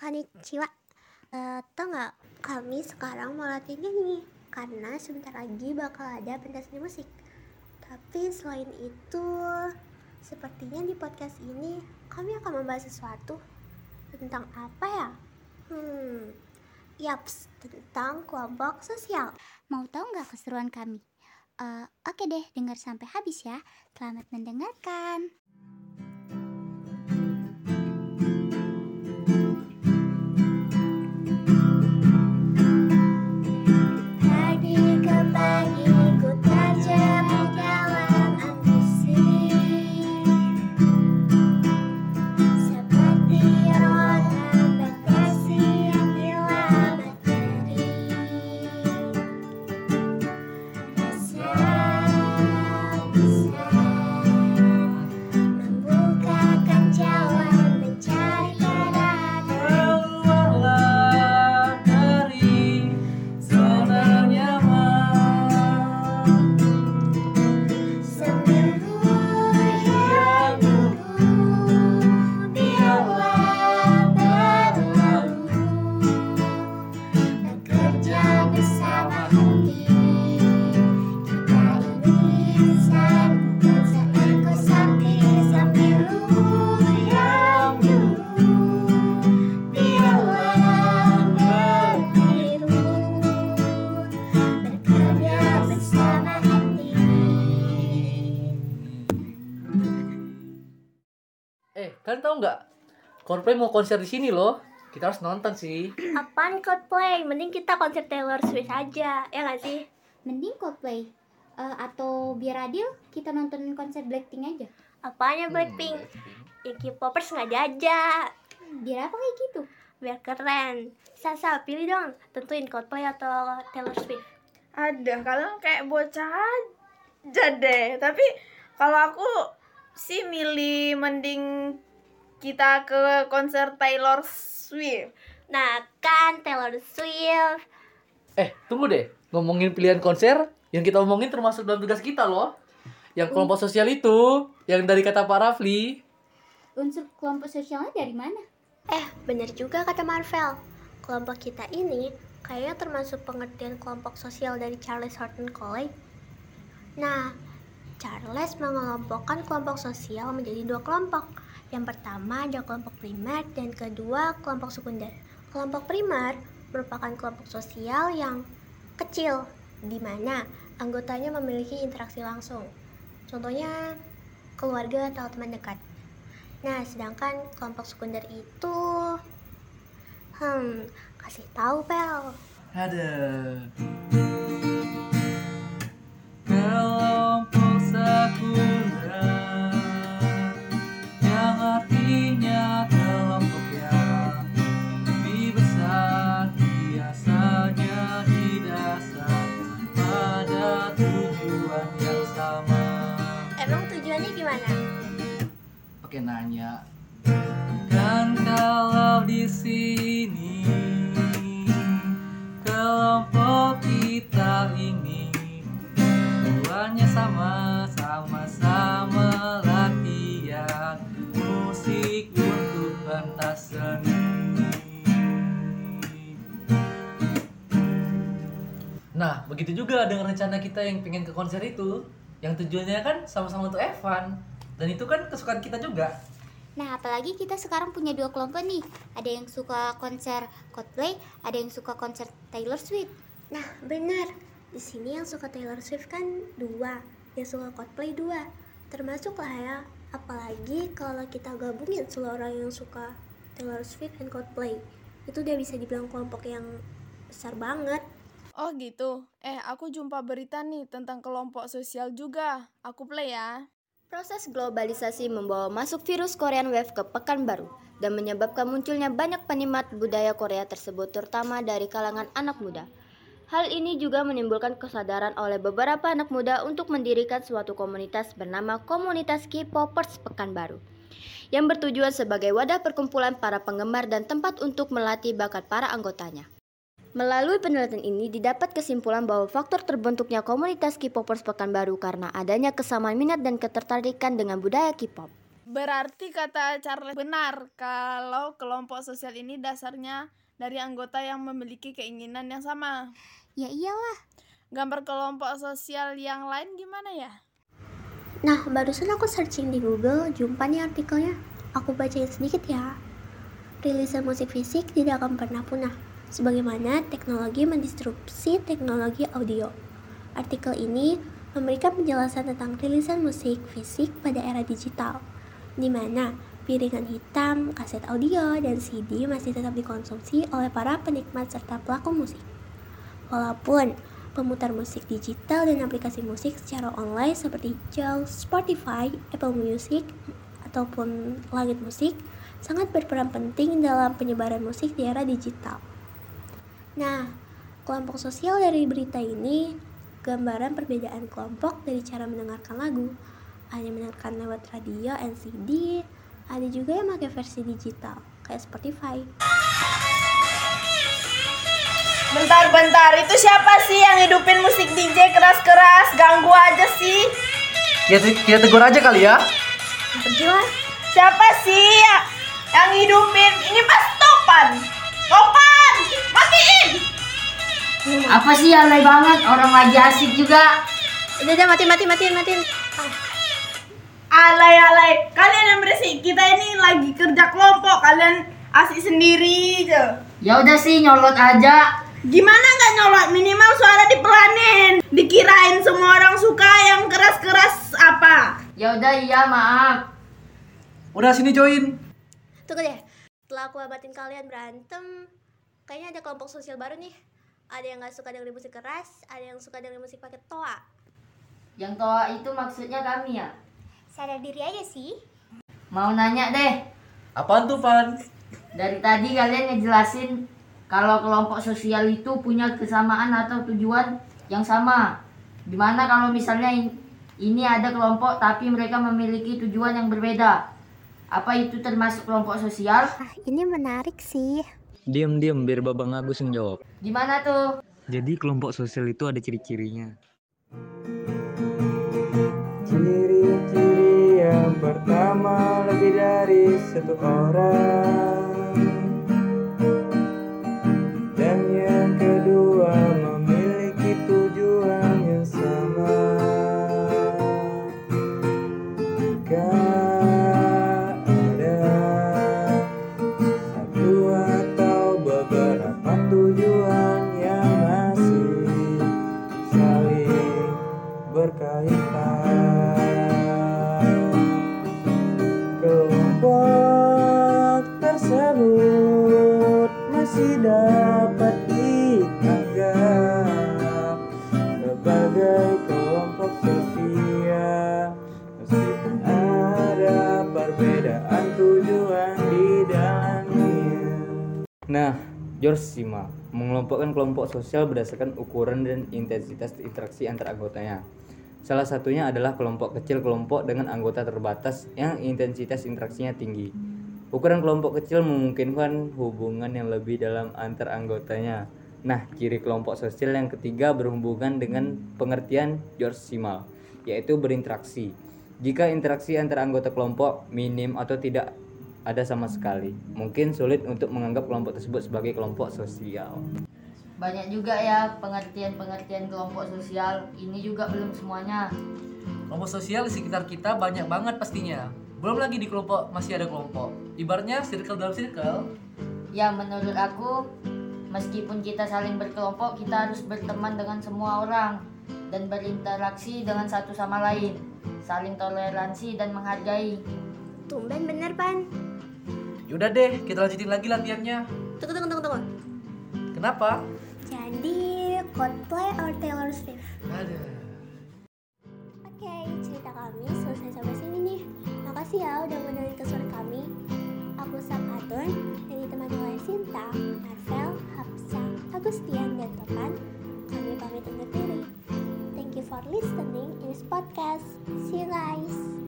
Konnichiwa uh, Tau gak, kami sekarang mau latihan nyanyi Karena sebentar lagi bakal ada pentas musik Tapi selain itu Sepertinya di podcast ini kami akan membahas sesuatu Tentang apa ya? Hmm, yaps, tentang kelompok sosial Mau tahu nggak keseruan kami? Uh, Oke deh, dengar sampai habis ya. Selamat mendengarkan. Coldplay mau konser di sini loh. Kita harus nonton sih. Apaan Coldplay? Mending kita konser Taylor Swift aja, ya nggak sih? Mending Coldplay. Uh, atau biar adil, kita nonton konser Blackpink aja. Apanya Blackpink? Hmm, ya K-popers nggak aja. Biar apa kayak gitu? Biar keren. Sasa, pilih dong. Tentuin Coldplay atau Taylor Swift. Ada, kalian kayak bocah aja deh. Tapi kalau aku sih milih mending kita ke konser Taylor Swift. Nah, kan Taylor Swift. Eh, tunggu deh. Ngomongin pilihan konser, yang kita omongin termasuk dalam tugas kita loh. Yang kelompok sosial itu, yang dari kata Pak Rafli. Unsur kelompok sosialnya dari mana? Eh, bener juga kata Marvel. Kelompok kita ini kayaknya termasuk pengertian kelompok sosial dari Charles Horton College. Nah, Charles mengelompokkan kelompok sosial menjadi dua kelompok yang pertama ada kelompok primer dan kedua kelompok sekunder. Kelompok primer merupakan kelompok sosial yang kecil di mana anggotanya memiliki interaksi langsung. Contohnya keluarga atau teman dekat. Nah, sedangkan kelompok sekunder itu hmm, kasih tahu Pel. Ada. Pakai nanya. Dan kalau di sini kelompok kita ini tujuannya sama sama-sama latihan. Musik untuk pentas seni. Nah, begitu juga dengan rencana kita yang pengen ke konser itu, yang tujuannya kan sama-sama untuk Evan. Dan itu kan kesukaan kita juga. Nah, apalagi kita sekarang punya dua kelompok nih. Ada yang suka konser Coldplay, ada yang suka konser Taylor Swift. Nah, benar. Di sini yang suka Taylor Swift kan dua, yang suka Coldplay dua. Termasuk lah ya. Apalagi kalau kita gabungin seluruh orang yang suka Taylor Swift dan Coldplay. Itu udah bisa dibilang kelompok yang besar banget. Oh gitu. Eh, aku jumpa berita nih tentang kelompok sosial juga. Aku play ya. Proses globalisasi membawa masuk virus Korean Wave ke Pekanbaru dan menyebabkan munculnya banyak penikmat budaya Korea tersebut terutama dari kalangan anak muda. Hal ini juga menimbulkan kesadaran oleh beberapa anak muda untuk mendirikan suatu komunitas bernama Komunitas K-Popers Pekanbaru yang bertujuan sebagai wadah perkumpulan para penggemar dan tempat untuk melatih bakat para anggotanya. Melalui penelitian ini didapat kesimpulan bahwa faktor terbentuknya komunitas K-popers Pekanbaru karena adanya kesamaan minat dan ketertarikan dengan budaya K-pop. Berarti kata Charles benar kalau kelompok sosial ini dasarnya dari anggota yang memiliki keinginan yang sama. Ya iyalah. Gambar kelompok sosial yang lain gimana ya? Nah, barusan aku searching di Google, jumpa nih artikelnya. Aku bacain sedikit ya. Rilisan musik fisik tidak akan pernah punah, sebagaimana teknologi mendisrupsi teknologi audio. Artikel ini memberikan penjelasan tentang rilisan musik fisik pada era digital, di mana piringan hitam, kaset audio, dan CD masih tetap dikonsumsi oleh para penikmat serta pelaku musik. Walaupun pemutar musik digital dan aplikasi musik secara online seperti JAWS, Spotify, Apple Music, ataupun Langit Musik sangat berperan penting dalam penyebaran musik di era digital. Nah, kelompok sosial dari berita ini gambaran perbedaan kelompok dari cara mendengarkan lagu. Ada yang mendengarkan lewat radio NCD, ada juga yang pakai versi digital kayak Spotify. Bentar-bentar, itu siapa sih yang hidupin musik DJ keras-keras? Ganggu aja sih. Ya kita tegur aja kali ya. Berdua, Siapa sih ya- yang hidupin? Ini pas. Topan, matiin. Apa sih alay banget orang lagi asik juga. udah udah mati mati matiin matiin. Ah, Alay-alay, kalian yang berisik. Kita ini lagi kerja kelompok. Kalian asik sendiri aja. Ya udah sih nyolot aja. Gimana nggak nyolot? Minimal suara dipelanin. Dikirain semua orang suka yang keras-keras apa? Ya udah iya maaf. Udah sini join. Tunggu deh. Setelah aku abatin kalian berantem, kayaknya ada kelompok sosial baru nih. Ada yang nggak suka dengerin musik keras, ada yang suka dengerin musik pakai toa. Yang toa itu maksudnya kami ya. Sadar diri aja sih. Mau nanya deh. Apaan tuh, Pan? Dari tadi kalian ngejelasin kalau kelompok sosial itu punya kesamaan atau tujuan yang sama. Gimana kalau misalnya in- ini ada kelompok tapi mereka memiliki tujuan yang berbeda? Apa itu termasuk kelompok sosial? Ah, ini menarik sih. Diam diam biar Babang Agus yang jawab. Gimana tuh? Jadi kelompok sosial itu ada ciri-cirinya. Ciri-ciri yang pertama lebih dari satu orang berkaitan. Kelompok tersebut masih dapat dianggap sebagai kelompok sosial meskipun ada perbedaan tujuan di dalamnya. Nah, George Sima mengelompokkan kelompok sosial berdasarkan ukuran dan intensitas interaksi antar anggotanya. Salah satunya adalah kelompok kecil kelompok dengan anggota terbatas yang intensitas interaksinya tinggi. Ukuran kelompok kecil memungkinkan hubungan yang lebih dalam antar anggotanya. Nah, ciri kelompok sosial yang ketiga berhubungan dengan pengertian George Simal, yaitu berinteraksi. Jika interaksi antar anggota kelompok minim atau tidak ada sama sekali, mungkin sulit untuk menganggap kelompok tersebut sebagai kelompok sosial. Banyak juga ya pengertian-pengertian kelompok sosial. Ini juga belum semuanya. Kelompok sosial di sekitar kita banyak banget pastinya. Belum lagi di kelompok masih ada kelompok. Ibaratnya circle dalam circle. Ya menurut aku meskipun kita saling berkelompok kita harus berteman dengan semua orang dan berinteraksi dengan satu sama lain saling toleransi dan menghargai Tumben bener, Pan. Yaudah deh, kita lanjutin lagi latihannya. Tunggu, tunggu, tunggu, tunggu. Kenapa? Jadi, Coldplay or Taylor Swift? Ada. Oke, cerita kami selesai sampai sini nih. Makasih ya udah mendengarkan kesuara kami. Aku Sapatun dan ditemani oleh Sinta, Marvel, Hapsa, Agustian, dan Topan. Kami pamit undur diri. Thank you for listening in this podcast. See you guys.